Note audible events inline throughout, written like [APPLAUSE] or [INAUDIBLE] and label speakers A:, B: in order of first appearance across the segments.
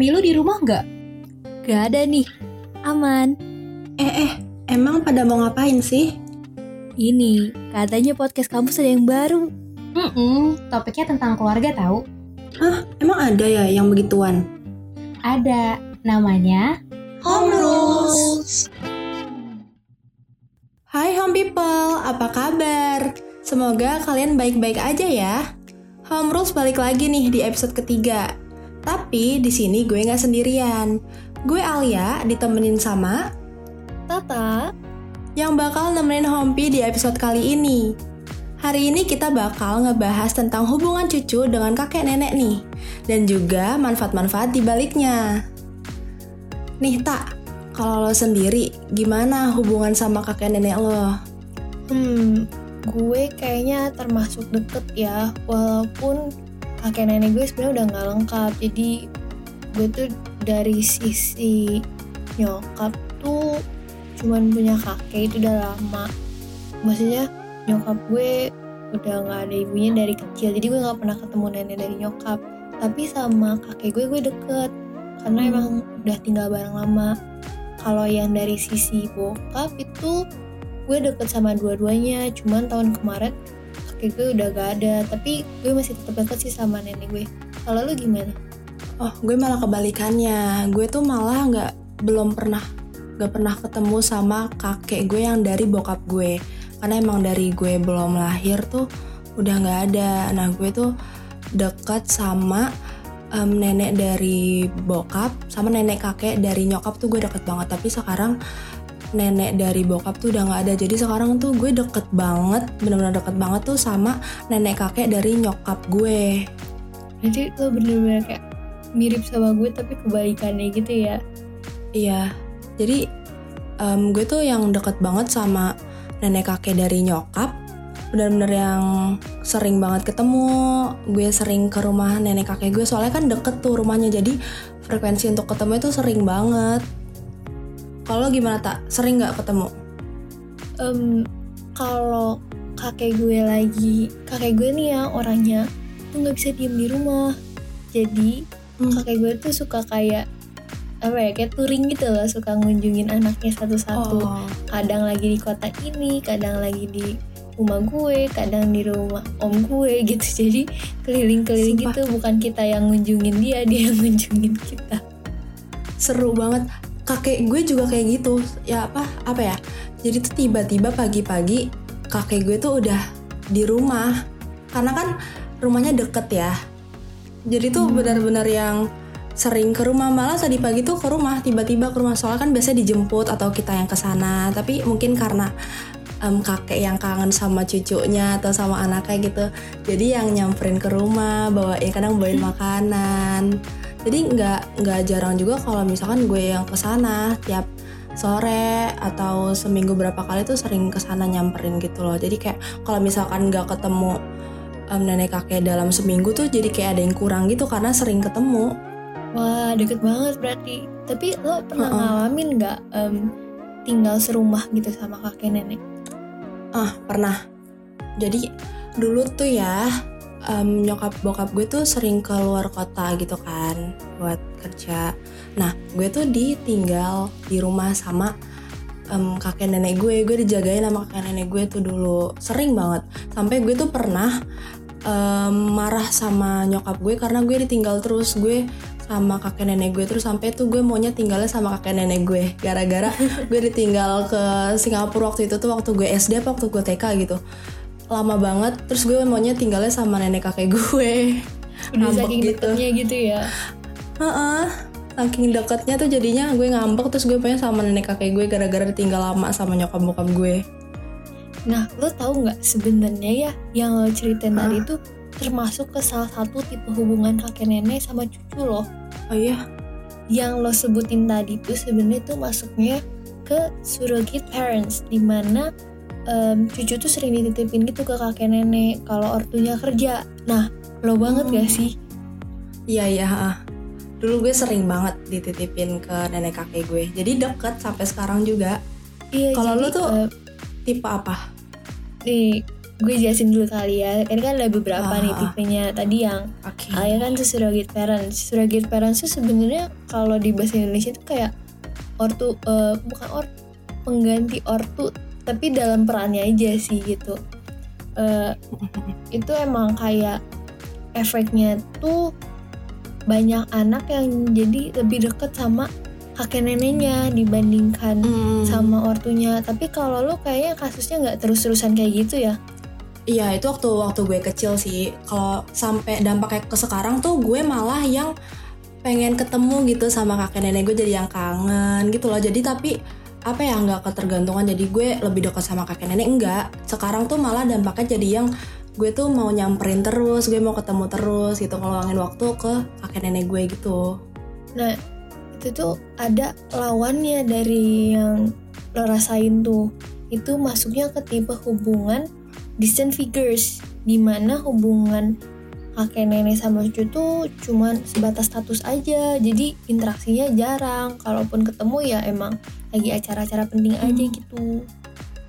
A: Mami lu di rumah nggak?
B: Gak ada nih. Aman.
C: Eh eh, emang pada mau ngapain sih?
B: Ini, katanya podcast kampus ada yang baru.
A: Hmm, topiknya tentang keluarga tahu.
C: Hah, emang ada ya yang begituan?
A: Ada, namanya
C: Home Rules. Hai home people, apa kabar? Semoga kalian baik-baik aja ya. Home Rules balik lagi nih di episode ketiga. Tapi di sini gue nggak sendirian. Gue Alia ditemenin sama
B: Tata,
C: yang bakal nemenin Hompi di episode kali ini. Hari ini kita bakal ngebahas tentang hubungan cucu dengan kakek nenek nih, dan juga manfaat-manfaat di baliknya. Nih tak, kalau lo sendiri, gimana hubungan sama kakek nenek lo?
D: Hmm, gue kayaknya termasuk deket ya, walaupun kakek nenek gue sebenarnya udah nggak lengkap. Jadi gue tuh dari sisi nyokap tuh cuman punya kakek itu udah lama. Maksudnya nyokap gue udah nggak ada ibunya dari kecil, jadi gue nggak pernah ketemu nenek dari nyokap. Tapi sama kakek gue gue deket karena emang udah tinggal bareng lama. Kalau yang dari sisi bokap itu gue deket sama dua-duanya, cuman tahun kemarin kakek gue udah gak ada, tapi gue masih tetap deket sih sama nenek gue. Kalau lu gimana?
C: Oh, gue malah kebalikannya. Gue tuh malah nggak belum pernah nggak pernah ketemu sama kakek gue yang dari bokap gue. Karena emang dari gue belum lahir tuh udah nggak ada. Nah, gue tuh deket sama em, nenek dari bokap sama nenek kakek dari nyokap tuh gue deket banget. Tapi sekarang nenek dari bokap tuh udah nggak ada. Jadi sekarang tuh gue deket banget, bener-bener deket banget tuh sama nenek kakek dari nyokap gue.
D: Nanti lo bener-bener kayak mirip sama gue tapi kebalikannya gitu ya.
C: Iya, jadi em, gue tuh yang deket banget sama nenek kakek dari nyokap. Bener-bener yang sering banget ketemu. Gue sering ke rumah nenek kakek gue soalnya kan deket tuh rumahnya. Jadi frekuensi untuk ketemu itu sering banget. Kalau gimana tak? Sering nggak ketemu?
D: Em, kalau kakek gue lagi, kakek gue nih ya orangnya tuh nggak bisa diem di rumah. Jadi
C: Hmm.
D: kakek gue tuh suka kayak apa ya kayak touring gitu loh suka ngunjungin anaknya satu-satu
C: Oh,
D: kadang lagi di kota ini kadang lagi di rumah gue kadang di rumah om gue [LAUGHS] gitu jadi keliling-keliling gitu bukan kita yang ngunjungin dia dia yang ngunjungin kita
C: seru banget. Kakek gue juga kayak gitu. Ya apa? Apa ya? Jadi tuh tiba-tiba pagi-pagi kakek gue tuh udah di rumah. Karena kan rumahnya deket ya. Jadi tuh benar-benar yang sering ke rumah malah tadi pagi tuh ke rumah tiba-tiba ke rumah soalnya kan biasanya dijemput atau kita yang ke sana tapi mungkin karena em, kakek yang kangen sama cucunya atau sama anaknya gitu jadi yang nyamperin ke rumah bawa ya kadang bawain makanan jadi nggak nggak jarang juga kalau misalkan gue yang ke sana tiap sore atau seminggu berapa kali tuh sering ke sana nyamperin gitu loh jadi kayak kalau misalkan nggak ketemu em, nenek kakek dalam seminggu tuh jadi kayak ada yang kurang gitu karena sering ketemu
D: wah deket banget berarti tapi lo pernah
C: Heeh.
D: ngalamin nggak em, tinggal serumah gitu sama kakek nenek
C: Ah, pernah. Jadi dulu tuh ya em, nyokap bokap gue tuh sering keluar kota gitu kan buat kerja. Nah, gue tuh ditinggal di rumah sama em, kakek nenek gue. Gue dijagain sama kakek nenek gue tuh dulu. Sering banget. Sampai gue tuh pernah em, marah sama nyokap gue karena gue ditinggal terus gue sama kakek nenek gue terus sampai tuh gue maunya tinggalnya sama kakek nenek gue gara-gara [LAUGHS] gue ditinggal ke Singapura waktu itu tuh waktu gue SD apa waktu gue TK gitu lama banget terus gue maunya tinggalnya sama nenek kakek gue
D: udah
C: Ngambek
D: saking
C: gitu.
D: deketnya gitu ya
C: Heeh. saking deketnya tuh jadinya gue ngambek terus gue pengen sama nenek kakek gue gara-gara ditinggal lama sama nyokap bokap gue
D: Nah, lo tahu nggak sebenarnya ya yang lo ceritain tadi itu termasuk ke salah satu tipe hubungan kakek nenek sama cucu lo.
C: oh iya
D: Yang lo sebutin tadi tuh sebenarnya tuh masuknya ke surrogate parents, di mana em, cucu tuh sering dititipin gitu ke kakek nenek kalau ortunya kerja. Nah, lo banget
C: Oh.
D: gak sih?
C: iya iya dulu gue sering banget dititipin ke nenek kakek gue jadi deket sampai sekarang juga
D: Iya.
C: Kalau lo tuh-
D: eh,
C: tipe apa
D: nih gue jelasin dulu kali ya. Ini kan ada beberapa
C: Ah.
D: nih tipenya. Tadi yang
C: Oke.
D: A ya kan tuh surrogate parents. Surrogate parents tuh sebenarnya kalau di bahasa Indonesia tuh kayak ortu eh, bukan ortu pengganti ortu tapi dalam perannya aja sih gitu. Eh, itu emang kayak efeknya tuh banyak anak yang jadi lebih deket sama kakek neneknya dibandingkan
C: Hmm.
D: sama ortunya. Tapi kalau lu kayaknya kasusnya nggak terus-terusan kayak gitu ya?
C: Iya itu waktu waktu gue kecil sih. Kalau sampai dampaknya ke sekarang tuh gue malah yang pengen ketemu gitu sama kakek nenek gue jadi yang kangen gitu loh. Jadi tapi apa ya nggak ketergantungan jadi gue lebih dekat sama kakek nenek enggak. Sekarang tuh malah dampaknya jadi yang gue tuh mau nyamperin terus, gue mau ketemu terus gitu ngeluangin waktu ke kakek nenek gue gitu.
D: Nah, itu tuh ada lawannya dari yang lo rasain tuh. Itu masuknya ke tipe hubungan distant figures, di mana hubungan kakek nenek sama cucu tuh cuman sebatas status aja, jadi interaksinya jarang. Kalaupun ketemu ya emang lagi acara-acara penting aja
C: Hmm.
D: gitu.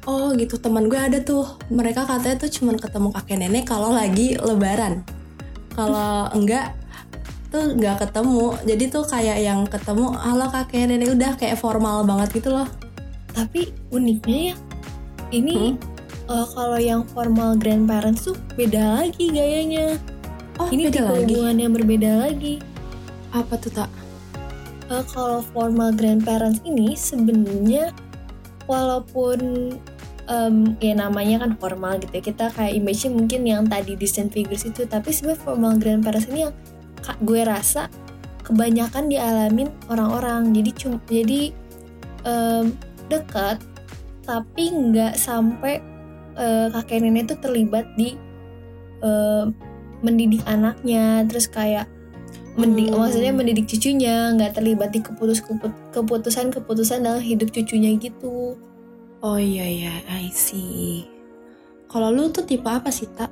C: Oh gitu teman gue ada tuh mereka katanya tuh cuman ketemu kakek nenek kalau lagi lebaran kalau enggak tuh nggak ketemu jadi tuh kayak yang ketemu halo kakek nenek udah kayak formal banget gitu loh
D: Tapi uniknya ya, ini
C: Hmm?
D: eh, kalau yang formal grandparents tuh beda lagi gayanya.
C: Oh
D: ini
C: beda
D: tipe
C: lagi.
D: hubungan yang berbeda lagi.
C: apa tuh tak
D: Eh, kalau formal grandparents ini sebenarnya walaupun em, ya namanya kan formal gitu ya kita kayak image mungkin yang tadi distant figures itu tapi sebenarnya formal grandparents ini yang kak gue rasa kebanyakan dialamin orang-orang. Jadi cum jadi em, dekat tapi nggak sampai eh, kakek nenek itu terlibat di em, mendidik anaknya terus kayak mendidik
C: Hmm.
D: maksudnya mendidik cucunya nggak terlibat di keputus keputusan keputusan dalam hidup cucunya gitu.
C: Oh iya iya I see. Kalau lu tuh tipe apa sih tak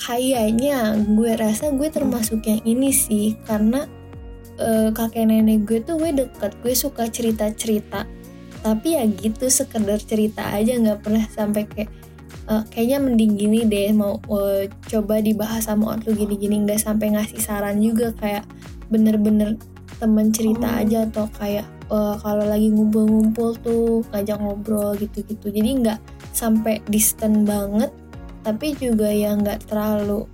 D: kayaknya gue rasa gue termasuk yang ini sih karena eh, kakek nenek gue tuh gue deket gue suka cerita cerita tapi ya gitu sekedar cerita aja nggak pernah sampai kayak eh, kayaknya mending gini deh mau eh, coba dibahas sama ortu gini-gini nggak sampai ngasih saran juga kayak bener-bener temen cerita
C: Oh.
D: aja atau kayak eh, kalau lagi ngumpul-ngumpul tuh ngajak ngobrol gitu-gitu. Jadi nggak sampai distant banget tapi juga yang nggak terlalu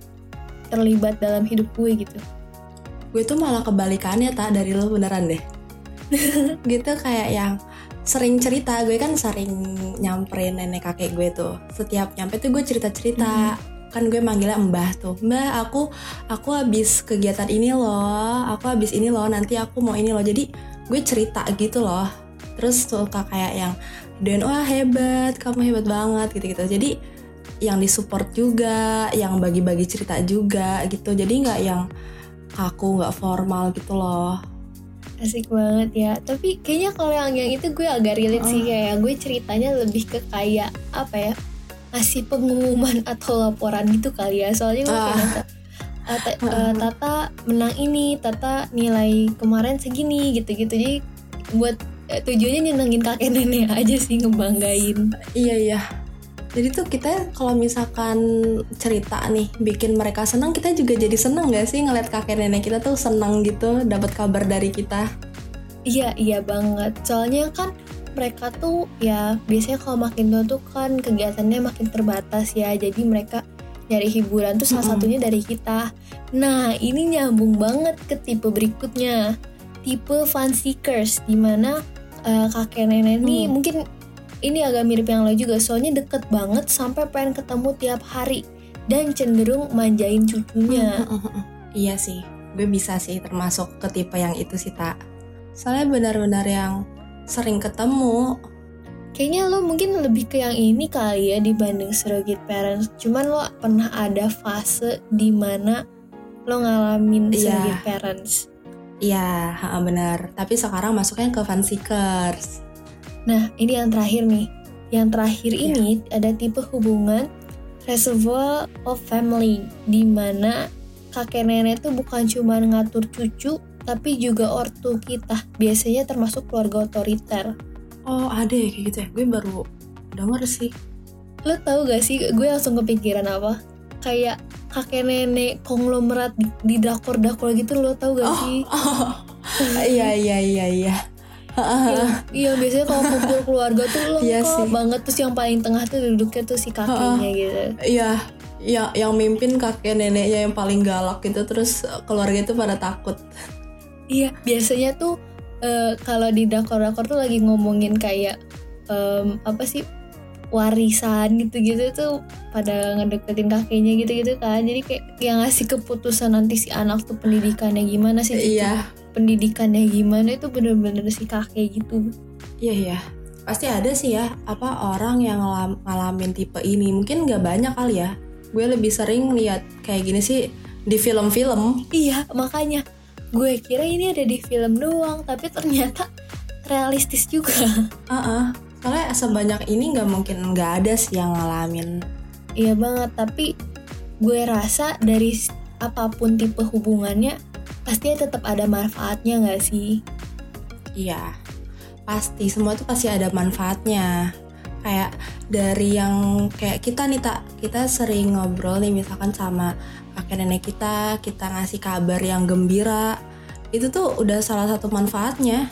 D: terlibat dalam hidup gue gitu.
C: Gue tuh malah kebalikannya tak dari lo beneran deh. [LAUGHS] Gitu kayak yang sering cerita. Gue kan sering nyamperin nenek kakek gue tuh. Setiap nyampe tuh gue cerita cerita kan gue manggilnya mbah tuh. Mbah aku aku habis kegiatan ini loh. Aku habis ini loh. Nanti aku mau ini loh. Jadi gue cerita gitu loh. Terus suka kayak yang dan wah hebat. Kamu hebat banget. Gitu gitu jadi yang disupport juga yang bagi-bagi cerita juga gitu. Jadi nggak yang kaku nggak formal gitu loh
D: asik banget ya. Tapi kayaknya kalau yang yang itu gue agak relate sih kayak gue ceritanya lebih ke kayak apa ya ngasih pengumuman atau laporan gitu kali ya. Soalnya gue kayak
C: Ah.
D: ngerasa, "Ah, Ta- [LAUGHS] eh, Tata menang ini Tata nilai kemarin segini gitu-gitu. Jadi buat eh, tujuannya nyenengin kakek nenek aja sih ngebanggain.
C: Iya iya jadi tuh kita kalau misalkan cerita nih bikin mereka senang kita juga jadi senang gak sih ngeliat kakek nenek kita tuh senang gitu dapat kabar dari kita
D: Iya, iya banget. Soalnya kan mereka tuh ya biasanya kalau makin tua tuh kan kegiatannya makin terbatas ya. Jadi mereka nyari hiburan tuh salah satunya dari kita. Nah, ini nyambung banget ke tipe berikutnya. Tipe fun seekers di mana eh, kakek nenek nih
C: Hmm.
D: mungkin ini agak mirip yang lo juga soalnya deket banget sampai pengen ketemu tiap hari dan cenderung manjain cucunya.
C: iya sih gue bisa sih termasuk ke tipe yang itu sih tak soalnya benar-benar yang sering ketemu
D: Kayaknya lo mungkin lebih ke yang ini kali ya dibanding surrogate parents. Cuman lo pernah ada fase di mana lo ngalamin
C: Iya.
D: surrogate parents.
C: iya benar tapi sekarang masuknya ke fun seekers
D: Nah, ini yang terakhir nih. Yang terakhir
C: Iya.
D: ini ada tipe hubungan reservoir of family di mana kakek nenek tuh bukan cuma ngatur cucu tapi juga ortu kita. Biasanya termasuk keluarga otoriter.
C: oh ada ya kayak gitu ya gue baru denger sih
D: lo tau gak sih gue langsung kepikiran apa kayak kakek nenek konglomerat di, di dakor dakor gitu lo tau gak
C: Oh,
D: sih [LAUGHS]
C: iya iya iya iya
D: Iya, iya biasanya kalau kumpul keluarga tuh lengkap
C: Iya sih.
D: banget terus yang paling tengah tuh duduknya tuh si kakeknya gitu.
C: Iya, ya yang mimpin kakek neneknya yang paling galak gitu terus keluarga itu pada takut.
D: Iya biasanya tuh eh, kalau di dakor-dakor tuh lagi ngomongin kayak em, apa sih warisan gitu-gitu tuh pada ngedeketin kakeknya gitu-gitu kan jadi kayak yang ngasih keputusan nanti si anak tuh pendidikannya gimana sih
C: Iya,
D: pendidikannya gimana itu bener-bener si kakek gitu
C: iya iya. Pasti ada sih ya apa orang yang ngalam- ngalamin tipe ini. Mungkin nggak banyak kali ya. Gue lebih sering lihat kayak gini sih di film-film.
D: iya makanya gue kira ini ada di film doang tapi ternyata realistis juga [LAUGHS]
C: Heeh. Soalnya sebanyak ini nggak mungkin nggak ada sih yang ngalamin.
D: Iya banget, tapi gue rasa dari apa pun tipe hubungannya pasti tetap ada manfaatnya nggak sih?
C: Iya, pasti semua tuh pasti ada manfaatnya. Kayak dari yang kayak kita nih tak kita sering ngobrol nih misalkan sama kakek nenek kita, kita ngasih kabar yang gembira, itu tuh udah salah satu manfaatnya.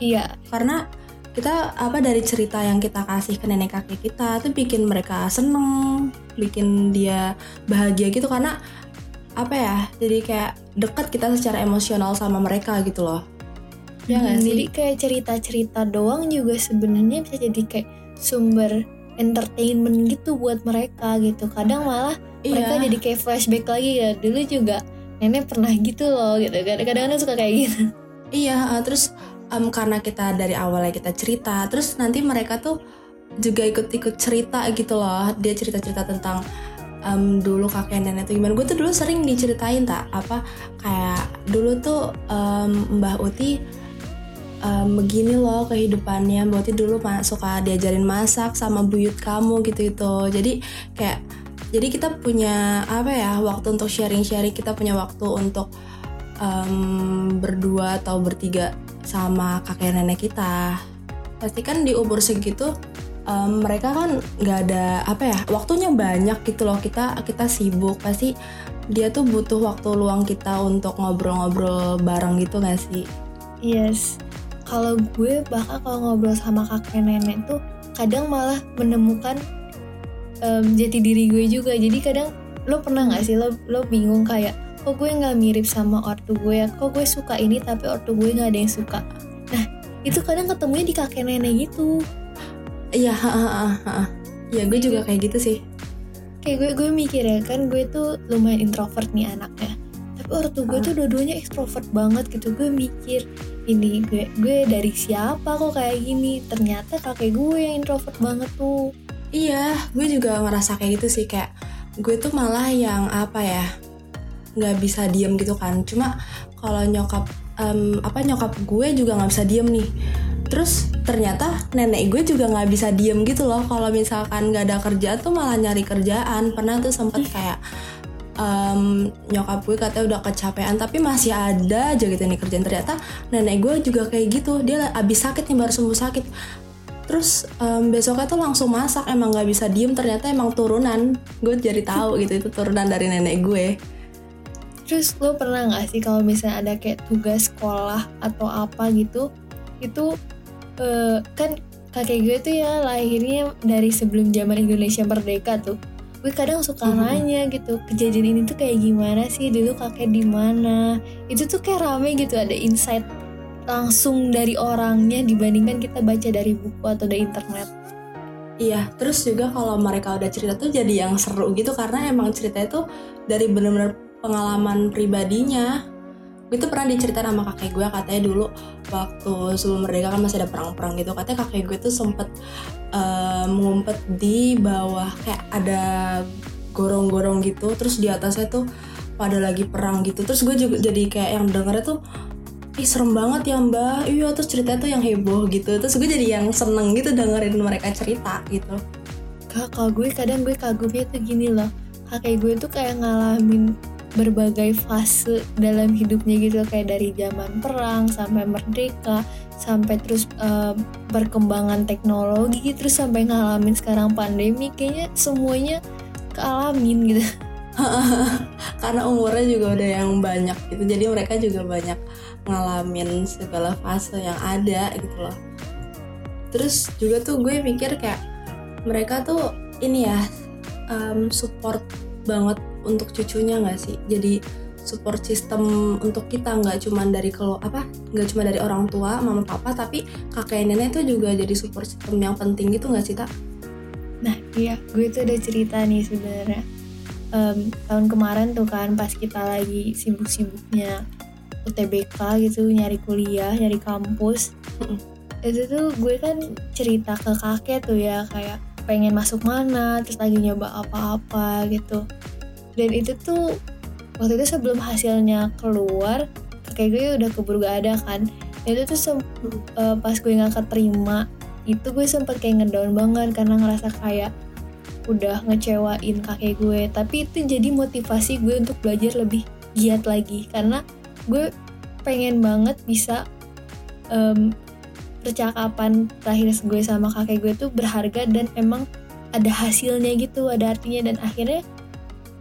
D: Iya,
C: Karena kita apa dari cerita yang kita kasih ke nenek kakek kita tuh bikin mereka seneng, bikin dia bahagia gitu karena apa ya? Jadi kayak deket kita secara emosional sama mereka gitu loh. Ya
D: Hmm,
C: sih?
D: jadi kayak cerita-cerita doang juga sebenarnya bisa jadi kayak sumber entertainment gitu buat mereka gitu. Kadang malah mereka
C: Iya.
D: jadi kayak flashback lagi ya. Dulu juga nenek pernah gitu loh gitu. Kadang-kadang suka kayak gitu.
C: Iya, uh, terus um, karena kita dari awalnya kita cerita, terus nanti mereka tuh juga ikut-ikut cerita gitu loh. Dia cerita-cerita tentang um, dulu kakek nenek tuh gimana. Gue tuh dulu sering diceritain tak apa kayak dulu tuh um, Mbah Uti um, begini loh kehidupannya. Mbah Uti dulu suka diajarin masak sama buyut kamu gitu itu. Jadi kayak jadi kita punya apa ya waktu untuk sharing-sharing. Kita punya waktu untuk em, berdua atau bertiga sama kakek nenek kita pasti kan di umur segitu em, mereka kan nggak ada apa ya waktunya banyak gitu loh kita kita sibuk pasti dia tuh butuh waktu luang kita untuk ngobrol-ngobrol bareng gitu gak sih
D: Yes. Kalau gue bahkan kalau ngobrol sama kakek nenek tuh kadang malah menemukan em, jati diri gue juga. Jadi kadang lo pernah nggak sih lo lo bingung kayak kok gue nggak mirip sama ortu gue ya? Kok gue suka ini tapi ortu gue nggak ada yang suka. Nah itu kadang ketemunya di kakek nenek gitu.
C: Iya ha, ha, ha, ha. ya gue juga kayak gitu sih
D: Kayak gue gue mikir ya kan gue tuh lumayan introvert nih anaknya. Tapi ortu gue tuh dua-duanya ekstrovert banget gitu. Gue mikir ini gue gue dari siapa kok kayak gini? Ternyata kakek gue yang introvert banget tuh.
C: Iya, gue juga ngerasa kayak gitu sih kayak gue tuh malah yang apa ya nggak bisa diem gitu kan. Cuma kalau nyokap em, apa nyokap gue juga nggak bisa diem nih. Terus ternyata nenek gue juga nggak bisa diem gitu loh. Kalau misalkan nggak ada kerjaan tuh malah nyari kerjaan. Pernah tuh sempet kayak em, nyokap gue katanya udah kecapean tapi masih ada aja gitu nih kerjaan ternyata nenek gue juga kayak gitu. Dia abis sakit nih baru sembuh sakit. Terus em, besoknya tuh langsung masak emang nggak bisa diem. Ternyata emang turunan. Gue jadi tahu gitu itu turunan dari nenek gue.
D: Terus lo pernah nggak sih kalau misalnya ada kayak tugas sekolah atau apa gitu, itu eh, kan kakek gue tuh ya lahirnya dari sebelum zaman Indonesia merdeka tuh. Gue kadang suka
C: Mhm.
D: nanya gitu kejadian ini tuh kayak gimana sih dulu kakek di mana? Itu tuh kayak rame gitu ada insight langsung dari orangnya dibandingkan kita baca dari buku atau dari internet.
C: iya terus juga kalau mereka udah cerita tuh jadi yang seru gitu karena emang ceritanya tuh dari bener-bener pengalaman pribadinya tuh pernah diceritain sama kakek gue katanya dulu waktu sebelum merdeka kan masih ada perang-perang gitu katanya kakek gue tuh sempet em, ngumpet di bawah kayak ada gorong-gorong gitu terus di atasnya tuh pada lagi perang gitu. Terus gue juga jadi kayak yang dengernya tuh ih serem banget ya mbak. Iya terus ceritanya tuh yang heboh gitu. Terus gue jadi yang seneng gitu dengerin mereka cerita gitu.
D: Kakak gue kadang gue kagumnya tuh gini loh. Kakek gue tuh kayak ngalamin berbagai fase dalam hidupnya gitu kayak dari zaman perang sampai merdeka sampai terus uh, perkembangan teknologi terus sampai ngalamin sekarang pandemi kayaknya semuanya kealamin gitu. [LAUGHS]
C: Karena umurnya juga udah yang banyak gitu jadi mereka juga banyak ngalamin segala fase yang ada gitu loh. Terus juga tuh gue mikir kayak mereka tuh ini ya um, support banget untuk cucunya nggak sih? Jadi support system untuk kita nggak cuma dari kalau apa nggak cuma dari orang tua mama papa tapi kakek nenek itu juga jadi support system yang penting gitu nggak sih tak
D: nah iya gue tuh ada cerita nih sebenarnya. Um, tahun kemarin tuh kan pas kita lagi sibuk-sibuknya UTBK gitu nyari kuliah nyari kampus itu tuh gue kan cerita ke kakek tuh ya kayak pengen masuk mana terus lagi nyoba apa-apa gitu dan itu tuh waktu itu sebelum hasilnya keluar kakek gue udah keburu gak ada kan. Itu tuh uh, pas gue nggak keterima itu gue sempet kayak ngedown banget karena ngerasa kayak udah ngecewain kakek gue. Tapi itu jadi motivasi gue untuk belajar lebih giat lagi. Karena gue pengen banget bisa um, percakapan terakhir gue sama kakek gue tuh berharga dan emang ada hasilnya gitu ada artinya. Dan akhirnya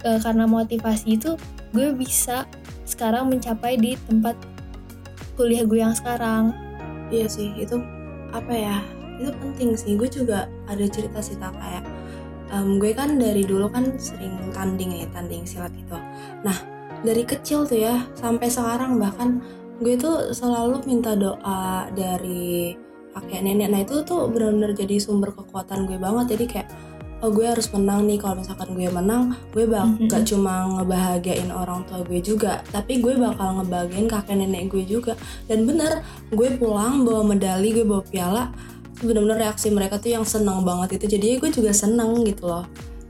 D: uh, karena motivasi itu gue bisa sekarang mencapai di tempat kuliah gue yang sekarang.
C: Iya sih itu apa ya itu penting sih. Gue juga ada cerita sih tak kayak um, gue kan dari dulu kan sering tanding ya tanding silat itu nah dari kecil tuh ya sampai sekarang bahkan gue tuh selalu minta doa dari kakek nenek. Nah itu tuh benar-benar jadi sumber kekuatan gue banget. Jadi kayak oh gue harus menang nih kalau misalkan gue menang gue bak mm -hmm. gak cuma ngebahagiain orang tua gue juga tapi gue bakal ngebahagiain kakek nenek gue juga dan bener gue pulang bawa medali gue bawa piala bener-bener reaksi mereka tuh yang seneng banget itu jadi gue juga seneng gitu loh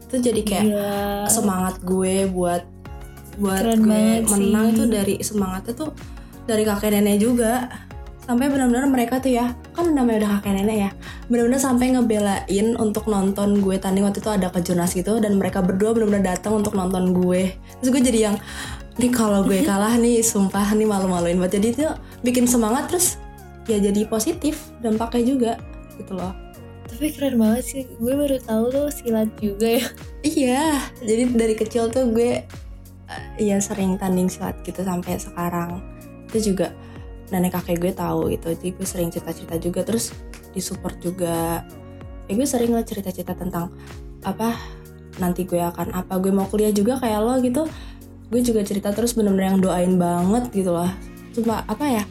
C: itu jadi kayak yeah. semangat gue buat buat Keren gue menang sih. tuh dari semangatnya tuh dari kakek nenek juga sampai benar-benar mereka tuh ya kan namanya udah kakek nenek ya benar-benar sampai ngebelain untuk nonton gue tanding waktu itu ada kejurnas gitu dan mereka berdua benar-benar datang untuk nonton gue. Terus gue jadi yang nih kalau gue kalah nih sumpah nih malu-maluin buat jadi itu bikin semangat terus ya jadi positif dampaknya juga gitu loh.
D: Tapi keren banget sih gue baru tahu lo silat juga ya.
C: Iya jadi dari kecil tuh gue uh, ya sering tanding silat gitu sampai sekarang. Itu juga nenek kakek gue tahu gitu. Jadi gue sering cerita-cerita juga terus disupport juga. Ya gue sering lah cerita-cerita tentang apa nanti gue akan apa gue mau kuliah juga kayak lo gitu. Gue juga cerita terus bener-bener yang doain banget gitu loh cuma apa ya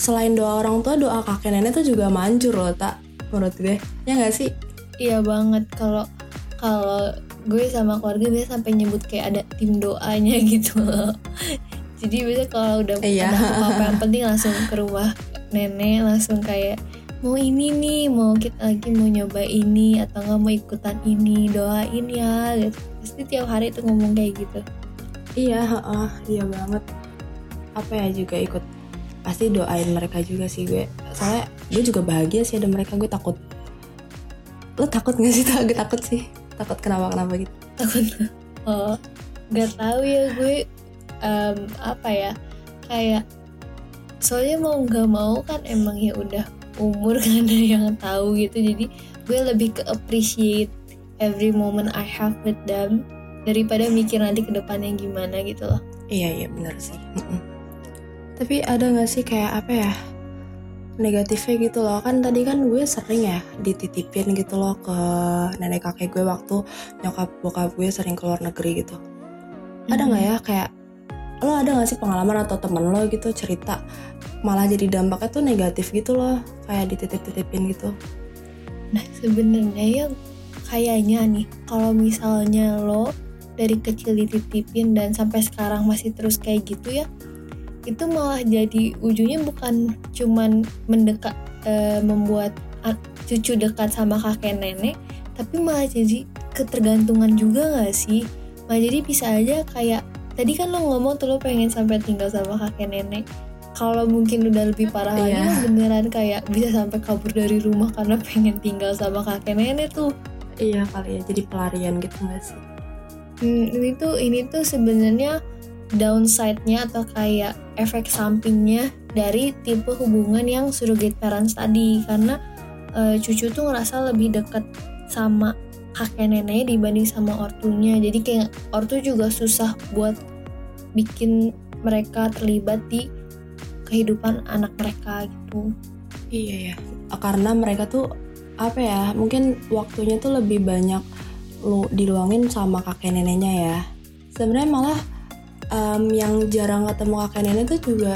C: selain doa orang tua doa kakek nenek tuh juga manjur loh tak menurut gue. Ya nggak sih?
D: Iya banget kalau kalau gue sama keluarga biasa sampai nyebut kayak ada tim doanya [LAUGHS] gitu loh jadi biasanya kalau udah iya. ada apa-apa yang penting langsung ke rumah nenek langsung kayak mau ini nih mau kita lagi mau nyoba ini atau nggak mau ikutan ini doain ya gitu. Pasti tiap hari itu ngomong kayak gitu.
C: Iya uh, iya banget. Apa ya juga ikut pasti doain mereka juga sih gue. Soalnya gue juga bahagia sih ada mereka gue takut. Lo takut gak sih? Takut takut sih. Takut kenapa kenapa gitu.
D: Takut. Oh nggak tahu ya gue um, apa ya kayak soalnya mau nggak mau kan emang ya udah umur [LAUGHS] kan ada yang tahu gitu. Jadi gue lebih ke appreciate every moment I have with them daripada mikir nanti ke depannya gimana gitu loh.
C: Iya iya benar sih. Tapi ada nggak sih kayak apa ya negatifnya gitu loh? Kan tadi kan gue sering ya dititipin gitu loh ke nenek kakek gue waktu nyokap bokap gue sering keluar negeri gitu. Ada nggak ya kayak lo ada gak sih pengalaman atau temen lo gitu cerita malah jadi dampaknya tuh negatif gitu loh kayak dititip-titipin gitu?
D: Nah sebenarnya ya kayaknya nih kalau misalnya lo dari kecil dititipin dan sampai sekarang masih terus kayak gitu ya itu malah jadi ujungnya bukan cuman mendekat e, membuat cucu dekat sama kakek nenek tapi malah jadi ketergantungan juga gak sih? Malah jadi bisa aja kayak tadi kan lo ngomong tuh lo pengen sampai tinggal sama kakek nenek. Kalau mungkin udah lebih parah lagi yeah. beneran kayak bisa sampai kabur dari rumah karena pengen tinggal sama kakek nenek tuh.
C: Iya kali ya jadi pelarian gitu gak sih?
D: Hmm, ini tuh ini tuh sebenarnya downside-nya atau kayak efek sampingnya dari tipe hubungan yang surrogate parents tadi. Karena uh, cucu tuh ngerasa lebih deket sama kakek neneknya dibanding sama ortunya. Jadi kayak ortu juga susah buat bikin mereka terlibat di kehidupan anak mereka gitu.
C: Iya ya karena mereka tuh apa ya mungkin waktunya tuh lebih banyak lu diluangin sama kakek neneknya ya. Sebenarnya malah um, yang jarang ketemu kakek nenek tuh juga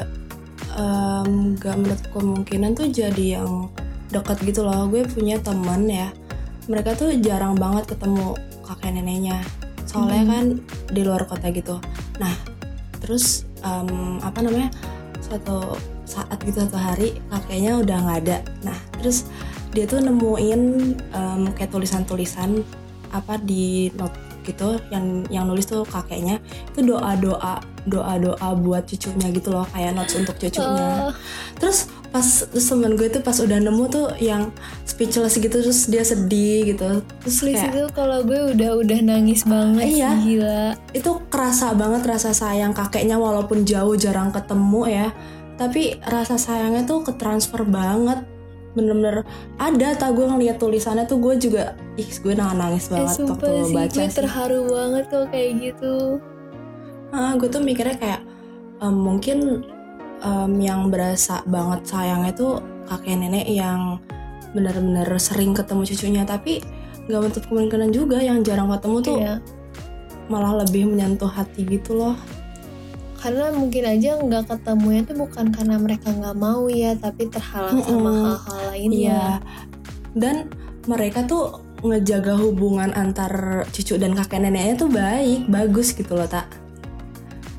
C: um, gak menurut kemungkinan tuh jadi yang dekat gitu loh. Gue punya teman ya mereka tuh jarang banget ketemu kakek neneknya. Soalnya hmm. kan di luar kota gitu. Nah terus um, apa namanya suatu saat gitu satu hari kakeknya udah nggak ada. Nah terus dia tuh nemuin um, kayak tulisan-tulisan apa di not gitu yang yang nulis tuh kakeknya. Itu doa doa doa doa buat cucunya gitu loh kayak notes untuk cucunya. Uh. terus pas terus temen gue tuh pas udah nemu tuh yang speechless gitu terus dia sedih gitu. Terus
D: Please kayak itu kalau gue udah udah nangis banget iya, sih, gila.
C: Itu kerasa banget rasa sayang kakeknya walaupun jauh jarang ketemu ya. Tapi rasa sayangnya tuh ketransfer banget. Bener-bener ada tak gue ngeliat tulisannya tuh gue juga ih gue nangis eh, banget eh, waktu sih, baca
D: gue terharu sih. banget tuh kayak gitu.
C: Ah gue tuh mikirnya kayak um, mungkin um, yang berasa banget sayangnya tuh kakek nenek yang bener-bener sering ketemu cucunya tapi nggak menutup kemungkinan juga yang jarang ketemu tuh iya. malah lebih menyentuh hati gitu loh
D: karena mungkin aja nggak ketemunya tuh bukan karena mereka nggak mau ya tapi terhalang mm -hmm. sama hal-hal lainnya iya.
C: dan mereka tuh ngejaga hubungan antar cucu dan kakek neneknya tuh baik bagus gitu loh tak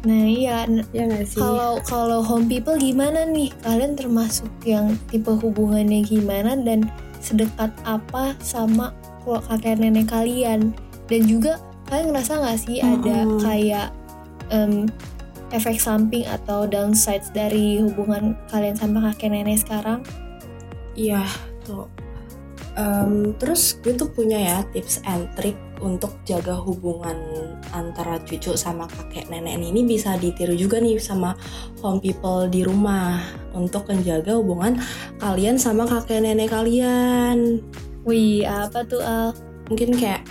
D: nah iya
C: ya sih
D: kalau kalau home people gimana nih kalian termasuk yang tipe hubungannya gimana dan sedekat apa sama kakek nenek kalian dan juga kalian ngerasa nggak sih mm -hmm. ada kayak um, efek samping atau downsides dari hubungan kalian sama kakek nenek sekarang?
C: Iya, tuh. Um, terus gue tuh punya ya tips and trick untuk jaga hubungan antara cucu sama kakek nenek ini bisa ditiru juga nih sama home people di rumah untuk menjaga hubungan kalian sama kakek nenek kalian.
D: Wih, apa tuh Al?
C: Mungkin kayak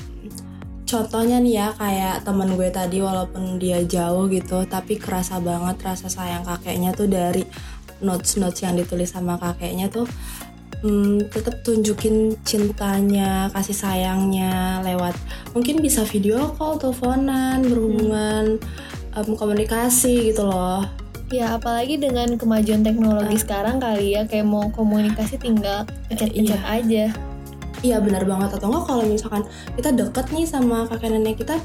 C: contohnya nih ya kayak temen gue tadi walaupun dia jauh gitu tapi kerasa banget rasa sayang kakeknya tuh dari notes notes yang ditulis sama kakeknya tuh hmm, tetap tunjukin cintanya kasih sayangnya lewat mungkin bisa video call teleponan berhubungan um, komunikasi gitu loh.
D: Ya apalagi dengan kemajuan teknologi uh, sekarang kali ya kayak mau komunikasi tinggal pencet-pencet iya. aja.
C: Iya benar banget. Atau enggak kalau misalkan kita deket nih sama kakek nenek kita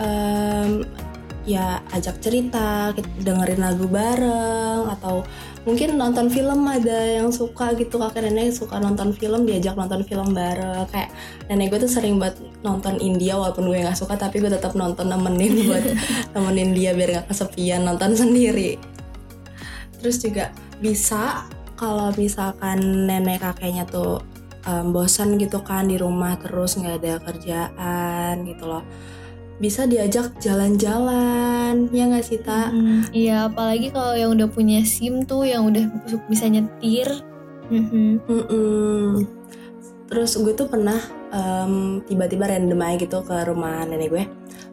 C: um, ya ajak cerita dengerin lagu bareng atau mungkin nonton film ada yang suka gitu kakek nenek suka nonton film diajak nonton film bareng. Kayak nenek gue tuh sering buat nonton India walaupun gue nggak suka tapi gue tetap nonton nemenin [LAUGHS] buat nemenin dia biar nggak kesepian nonton sendiri. Terus juga bisa kalau misalkan nenek kakeknya tuh um, bosan gitu kan di rumah terus nggak ada kerjaan gitu loh bisa diajak jalan-jalan ya nggak sih ta?
D: Hmm, iya apalagi kalau yang udah punya sim tuh yang udah bisa nyetir.
C: Mm -hmm. Terus gue tuh pernah um, tiba-tiba random aja gitu ke rumah nenek gue.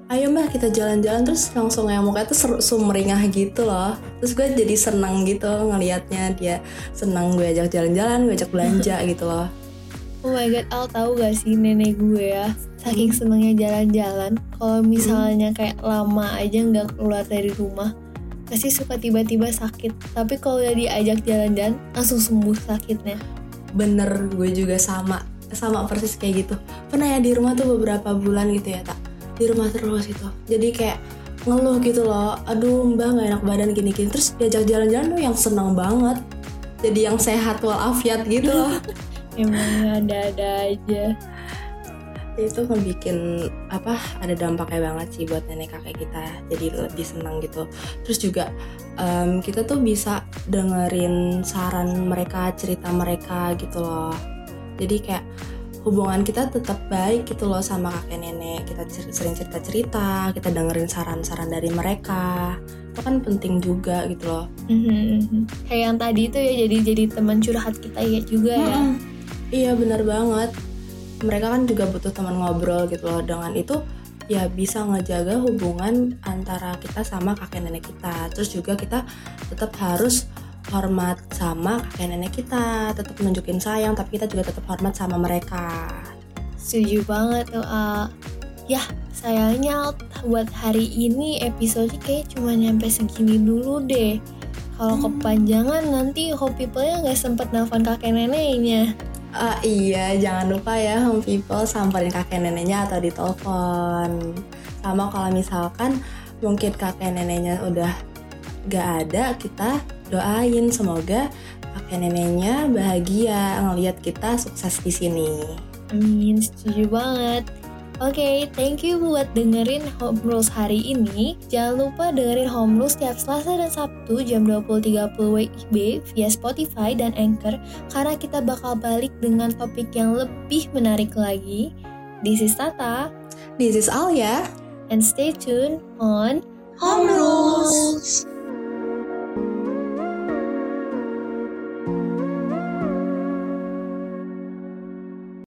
C: Ayo mbak kita jalan-jalan terus langsung yang mukanya tuh sumringah gitu loh. Terus gue jadi senang gitu ngelihatnya dia senang gue ajak jalan-jalan, gue ajak belanja [LAUGHS] gitu loh.
D: Oh my god, Al tahu gak sih nenek gue ya? Saking senengnya jalan-jalan Kalau misalnya kayak lama aja nggak keluar dari rumah Pasti suka tiba-tiba sakit. Tapi kalau udah diajak jalan-jalan Langsung sembuh sakitnya.
C: Bener, gue juga sama Sama persis kayak gitu. Pernah ya di rumah tuh beberapa bulan gitu ya tak Di rumah terus itu Jadi kayak ngeluh gitu loh Aduh mbak gak enak badan gini-gini. Terus diajak jalan-jalan tuh yang seneng banget. Jadi yang sehat walafiat gitu loh [LAUGHS]
D: emang ada-ada aja.
C: Itu membuat apa ada dampaknya banget sih buat nenek kakek kita. Jadi lebih senang gitu. Terus juga um, kita tuh bisa dengerin saran mereka cerita mereka gitu loh. Jadi kayak hubungan kita tetap baik gitu loh sama kakek nenek. Kita sering cerita cerita kita dengerin saran-saran dari mereka. Itu kan penting juga gitu loh.
D: Mhm. Kayak yang tadi itu ya jadi jadi teman curhat kita ya juga ya.
C: Iya benar banget. Mereka kan juga butuh teman ngobrol gitu loh. Dengan itu ya bisa ngejaga hubungan antara kita sama kakek nenek kita. Terus juga kita tetap harus hormat sama kakek nenek kita, tetap nunjukin sayang, tapi kita juga tetap hormat sama mereka.
D: Setuju banget tuh. A. Ya sayangnya buat hari ini episode kayak cuma nyampe segini dulu deh. Kalau
C: Hmm.
D: kepanjangan nanti home people-nya nggak sempet nelfon kakek neneknya.
C: Ah iya, jangan lupa ya home people samperin kakek neneknya atau ditelepon. Sama kalau misalkan mungkin kakek neneknya udah gak ada, kita doain semoga kakek neneknya bahagia ngelihat kita sukses di sini.
D: Amin, setuju banget. Oke, thank you buat dengerin Home Rules hari ini. Jangan lupa dengerin Home Rules tiap Selasa dan Sabtu jam 20.30 WIB via Spotify dan Anchor karena kita bakal balik dengan topik yang lebih menarik lagi. This is Tata,
C: This is Alia.
D: and stay tuned on
C: Home Rules.